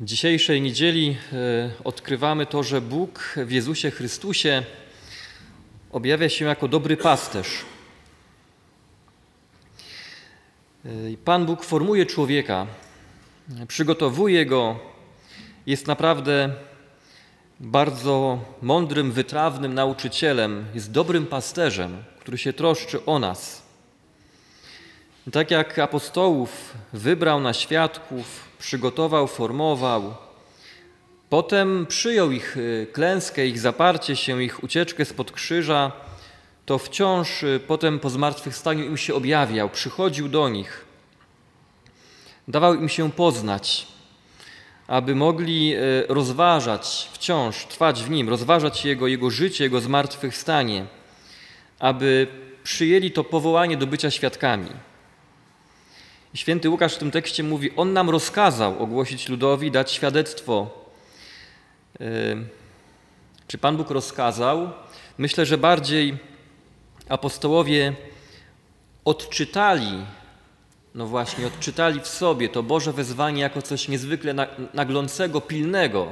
Dzisiejszej niedzieli e, odkrywamy to, że Bóg w Jezusie Chrystusie objawia się jako dobry pasterz. E, Pan Bóg formuje człowieka, przygotowuje go, jest naprawdę bardzo mądrym, wytrawnym nauczycielem, jest dobrym pasterzem, który się troszczy o nas. Tak jak apostołów wybrał na świadków, przygotował, formował, potem przyjął ich y, klęskę, ich zaparcie się, ich ucieczkę spod krzyża, to wciąż y, potem po zmartwychwstaniu im się objawiał, przychodził do nich, dawał im się poznać, aby mogli y, rozważać wciąż, trwać w nim, rozważać Jego, Jego życie, Jego zmartwychwstanie, aby przyjęli to powołanie do bycia świadkami. Święty Łukasz w tym tekście mówi: On nam rozkazał ogłosić ludowi, dać świadectwo. Yy, czy Pan Bóg rozkazał? Myślę, że bardziej apostołowie odczytali, no właśnie, odczytali w sobie to Boże wezwanie jako coś niezwykle naglącego, pilnego.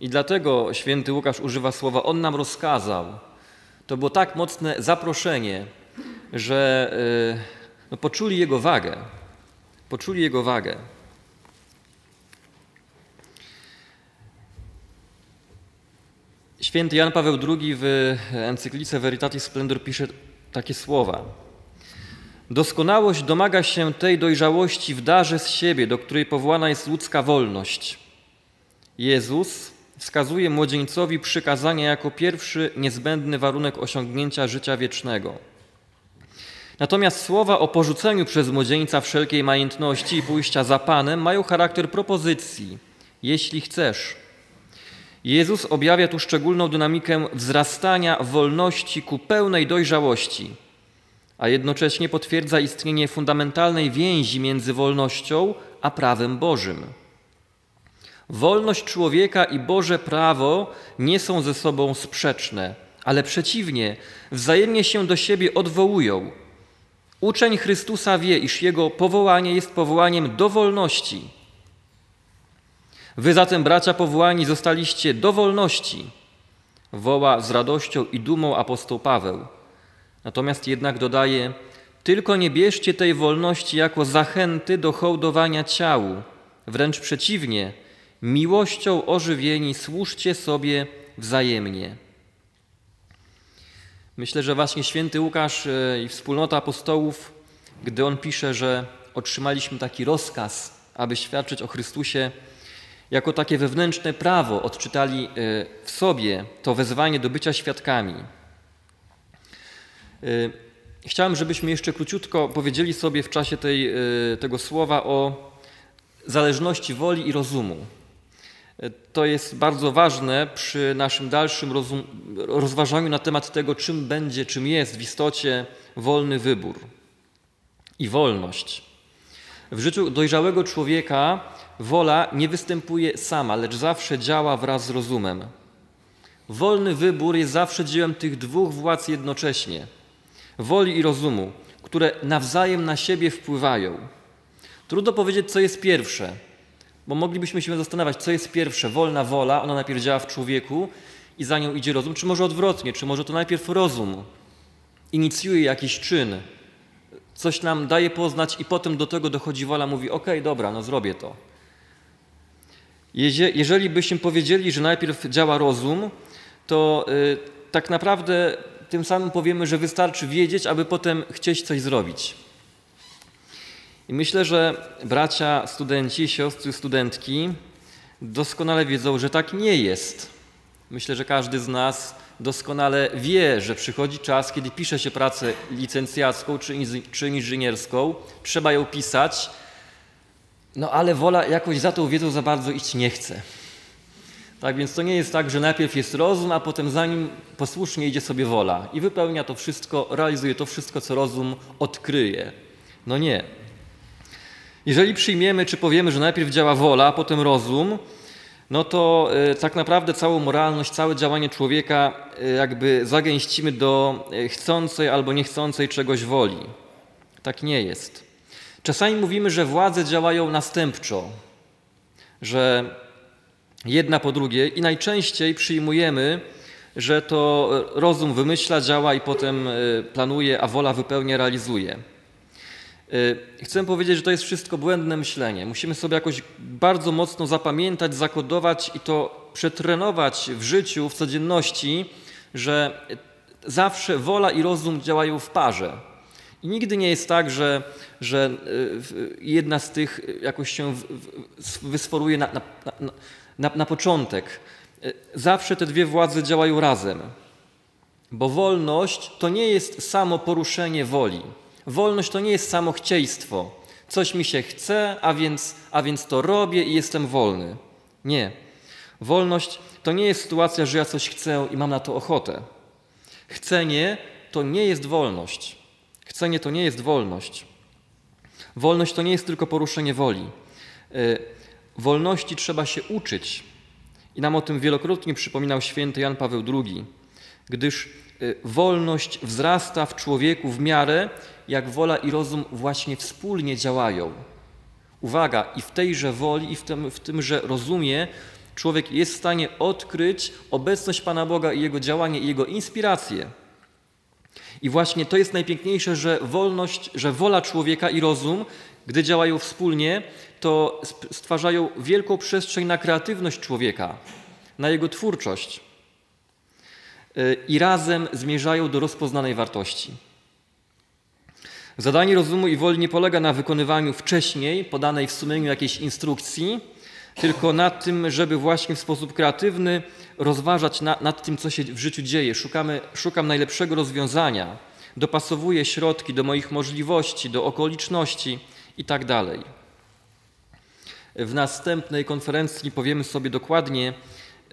I dlatego święty Łukasz używa słowa: On nam rozkazał. To było tak mocne zaproszenie, że yy, no, poczuli jego wagę poczuli jego wagę. Święty Jan Paweł II w encyklice Veritatis Splendor pisze takie słowa. Doskonałość domaga się tej dojrzałości w darze z siebie, do której powołana jest ludzka wolność. Jezus wskazuje młodzieńcowi przykazania jako pierwszy niezbędny warunek osiągnięcia życia wiecznego. Natomiast słowa o porzuceniu przez młodzieńca wszelkiej majętności i pójścia za Panem mają charakter propozycji, jeśli chcesz. Jezus objawia tu szczególną dynamikę wzrastania wolności ku pełnej dojrzałości, a jednocześnie potwierdza istnienie fundamentalnej więzi między wolnością a prawem Bożym. Wolność człowieka i Boże prawo nie są ze sobą sprzeczne, ale przeciwnie, wzajemnie się do siebie odwołują Uczeń Chrystusa wie, iż jego powołanie jest powołaniem do wolności. Wy zatem, bracia powołani, zostaliście do wolności, woła z radością i dumą apostoł Paweł. Natomiast jednak dodaje, tylko nie bierzcie tej wolności jako zachęty do hołdowania ciału. Wręcz przeciwnie, miłością ożywieni służcie sobie wzajemnie. Myślę, że właśnie święty Łukasz e, i wspólnota apostołów, gdy on pisze, że otrzymaliśmy taki rozkaz, aby świadczyć o Chrystusie, jako takie wewnętrzne prawo odczytali e, w sobie to wezwanie do bycia świadkami. E, chciałem, żebyśmy jeszcze króciutko powiedzieli sobie w czasie tej, tego słowa o zależności woli i rozumu. To jest bardzo ważne przy naszym dalszym rozważaniu na temat tego, czym będzie, czym jest w istocie wolny wybór i wolność. W życiu dojrzałego człowieka wola nie występuje sama, lecz zawsze działa wraz z rozumem. Wolny wybór jest zawsze dziełem tych dwóch władz jednocześnie woli i rozumu, które nawzajem na siebie wpływają. Trudno powiedzieć, co jest pierwsze bo moglibyśmy się zastanawiać, co jest pierwsze, wolna wola, ona najpierw działa w człowieku i za nią idzie rozum, czy może odwrotnie, czy może to najpierw rozum inicjuje jakiś czyn, coś nam daje poznać i potem do tego dochodzi wola, mówi ok, dobra, no zrobię to. Jeżeli byśmy powiedzieli, że najpierw działa rozum, to y, tak naprawdę tym samym powiemy, że wystarczy wiedzieć, aby potem chcieć coś zrobić. I myślę, że bracia studenci, siostry studentki doskonale wiedzą, że tak nie jest. Myślę, że każdy z nas doskonale wie, że przychodzi czas, kiedy pisze się pracę licencjacką czy, czy inżynierską, trzeba ją pisać, no ale wola jakoś za tą wiedzą za bardzo iść nie chce. Tak więc to nie jest tak, że najpierw jest rozum, a potem za nim posłusznie idzie sobie wola i wypełnia to wszystko, realizuje to wszystko, co rozum odkryje. No nie. Jeżeli przyjmiemy, czy powiemy, że najpierw działa wola, a potem rozum, no to e, tak naprawdę całą moralność, całe działanie człowieka e, jakby zagęścimy do e, chcącej albo niechcącej czegoś woli. Tak nie jest. Czasami mówimy, że władze działają następczo, że jedna po drugiej i najczęściej przyjmujemy, że to rozum wymyśla, działa i potem planuje, a wola wypełnia, realizuje. E, chcę powiedzieć, że to jest wszystko błędne myślenie. Musimy sobie jakoś bardzo mocno zapamiętać, zakodować i to przetrenować w życiu, w codzienności, że zawsze wola i rozum działają w parze. I nigdy nie jest tak, że, że e, jedna z tych jakoś się wysforuje na, na, na, na początek. E, zawsze te dwie władze działają razem, bo wolność to nie jest samo poruszenie woli. Wolność to nie jest samo chcieństwo. Coś mi się chce, a więc, a więc to robię i jestem wolny. Nie. Wolność to nie jest sytuacja, że ja coś chcę i mam na to ochotę. Chcenie to nie jest wolność. Chcenie to nie jest wolność. Wolność to nie jest tylko poruszenie woli. E, wolności trzeba się uczyć. I nam o tym wielokrotnie przypominał święty Jan Paweł II, gdyż y, wolność wzrasta w człowieku w miarę, jak wola i rozum właśnie wspólnie działają. Uwaga, i w tejże woli, i w, tym, w tymże rozumie człowiek jest w stanie odkryć obecność Pana Boga i Jego działanie, i Jego inspirację. I właśnie to jest najpiękniejsze, że wolność, że wola człowieka i rozum, gdy działają wspólnie, to stwarzają wielką przestrzeń na kreatywność człowieka, na jego twórczość y, i razem zmierzają do rozpoznanej wartości. Zadanie rozumu i woli nie polega na wykonywaniu wcześniej podanej w sumieniu jakiejś instrukcji, tylko na tym, żeby właśnie w sposób kreatywny rozważać na, nad tym, co się w życiu dzieje. Szukamy, szukam najlepszego rozwiązania, dopasowuję środki do moich możliwości, do okoliczności itd. Tak w następnej konferencji powiemy sobie dokładnie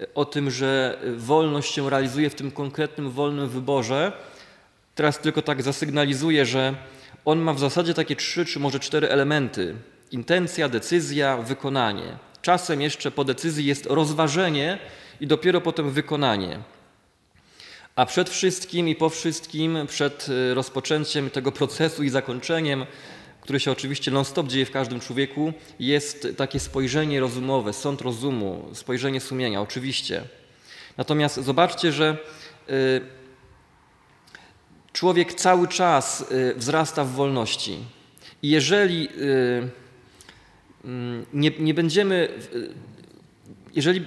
e, o tym, że wolność się realizuje w tym konkretnym wolnym wyborze. Teraz tylko tak zasygnalizuję, że on ma w zasadzie takie trzy czy może cztery elementy: intencja, decyzja, wykonanie. Czasem jeszcze po decyzji jest rozważenie i dopiero potem wykonanie. A przed wszystkim i po wszystkim, przed e, rozpoczęciem tego procesu i zakończeniem, które się oczywiście non-stop dzieje w każdym człowieku, jest takie spojrzenie rozumowe, sąd rozumu, spojrzenie sumienia, oczywiście. Natomiast zobaczcie, że y, człowiek cały czas y, wzrasta w wolności. I jeżeli y, mm, nie, nie będziemy, jeżeli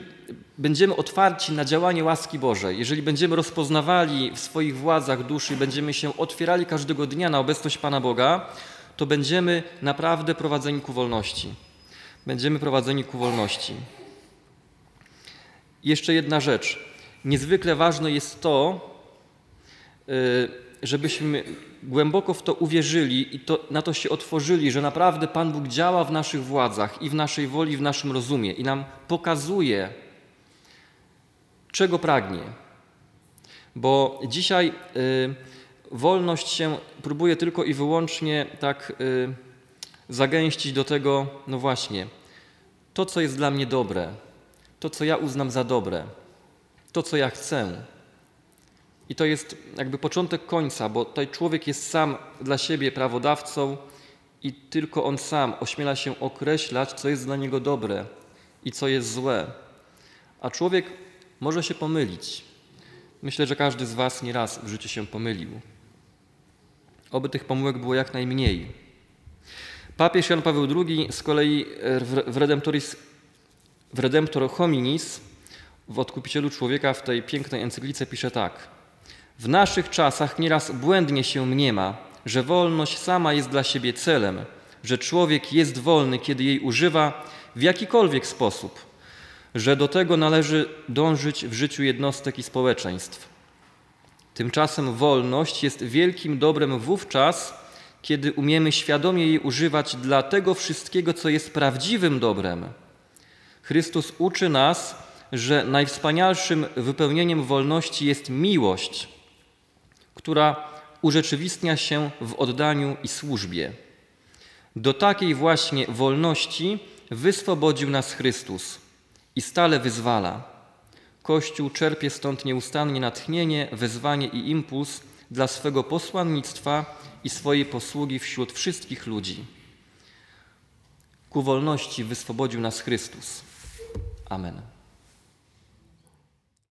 będziemy otwarci na działanie łaski Bożej, jeżeli będziemy rozpoznawali w swoich władzach duszy, będziemy się otwierali każdego dnia na obecność Pana Boga, to będziemy naprawdę prowadzeni ku wolności. Będziemy prowadzeni ku wolności. Jeszcze jedna rzecz. Niezwykle ważne jest to, y, żebyśmy głęboko w to uwierzyli i to, na to się otworzyli, że naprawdę Pan Bóg działa w naszych władzach i w naszej woli, w naszym rozumie i nam pokazuje, czego pragnie. Bo dzisiaj. Yy, wolność się próbuje tylko i wyłącznie tak y, zagęścić do tego, no właśnie, to, co jest dla mnie dobre, to, co ja uznam za dobre, to, co ja chcę. I to jest jakby początek końca, bo tutaj człowiek jest sam dla siebie prawodawcą i tylko on sam ośmiela się określać, co jest dla niego dobre i co jest złe. A człowiek może się pomylić. Myślę, że każdy z Was nieraz w życiu się pomylił. Oby tych pomyłek było jak najmniej. Papież Jan Paweł II z kolei w Redemptoris, w Redemptor Hominis, w Odkupicielu Człowieka, w tej pięknej encyklice pisze tak. W naszych czasach nieraz błędnie się mniema, że wolność sama jest dla siebie celem, że człowiek jest wolny, kiedy jej używa w jakikolwiek sposób, że do tego należy dążyć w życiu jednostek i społeczeństw. Tymczasem wolność jest wielkim dobrem wówczas, kiedy umiemy świadomie jej używać dla tego wszystkiego, co jest prawdziwym dobrem. Chrystus uczy nas, że najwspanialszym wypełnieniem wolności jest miłość, która urzeczywistnia się w oddaniu i służbie. Do takiej właśnie wolności wyswobodził nas Chrystus i stale wyzwala. Kościół czerpie stąd nieustannie natchnienie, wezwanie i impuls dla swego posłannictwa i swojej posługi wśród wszystkich ludzi. Ku wolności wyswobodził nas Chrystus. Amen.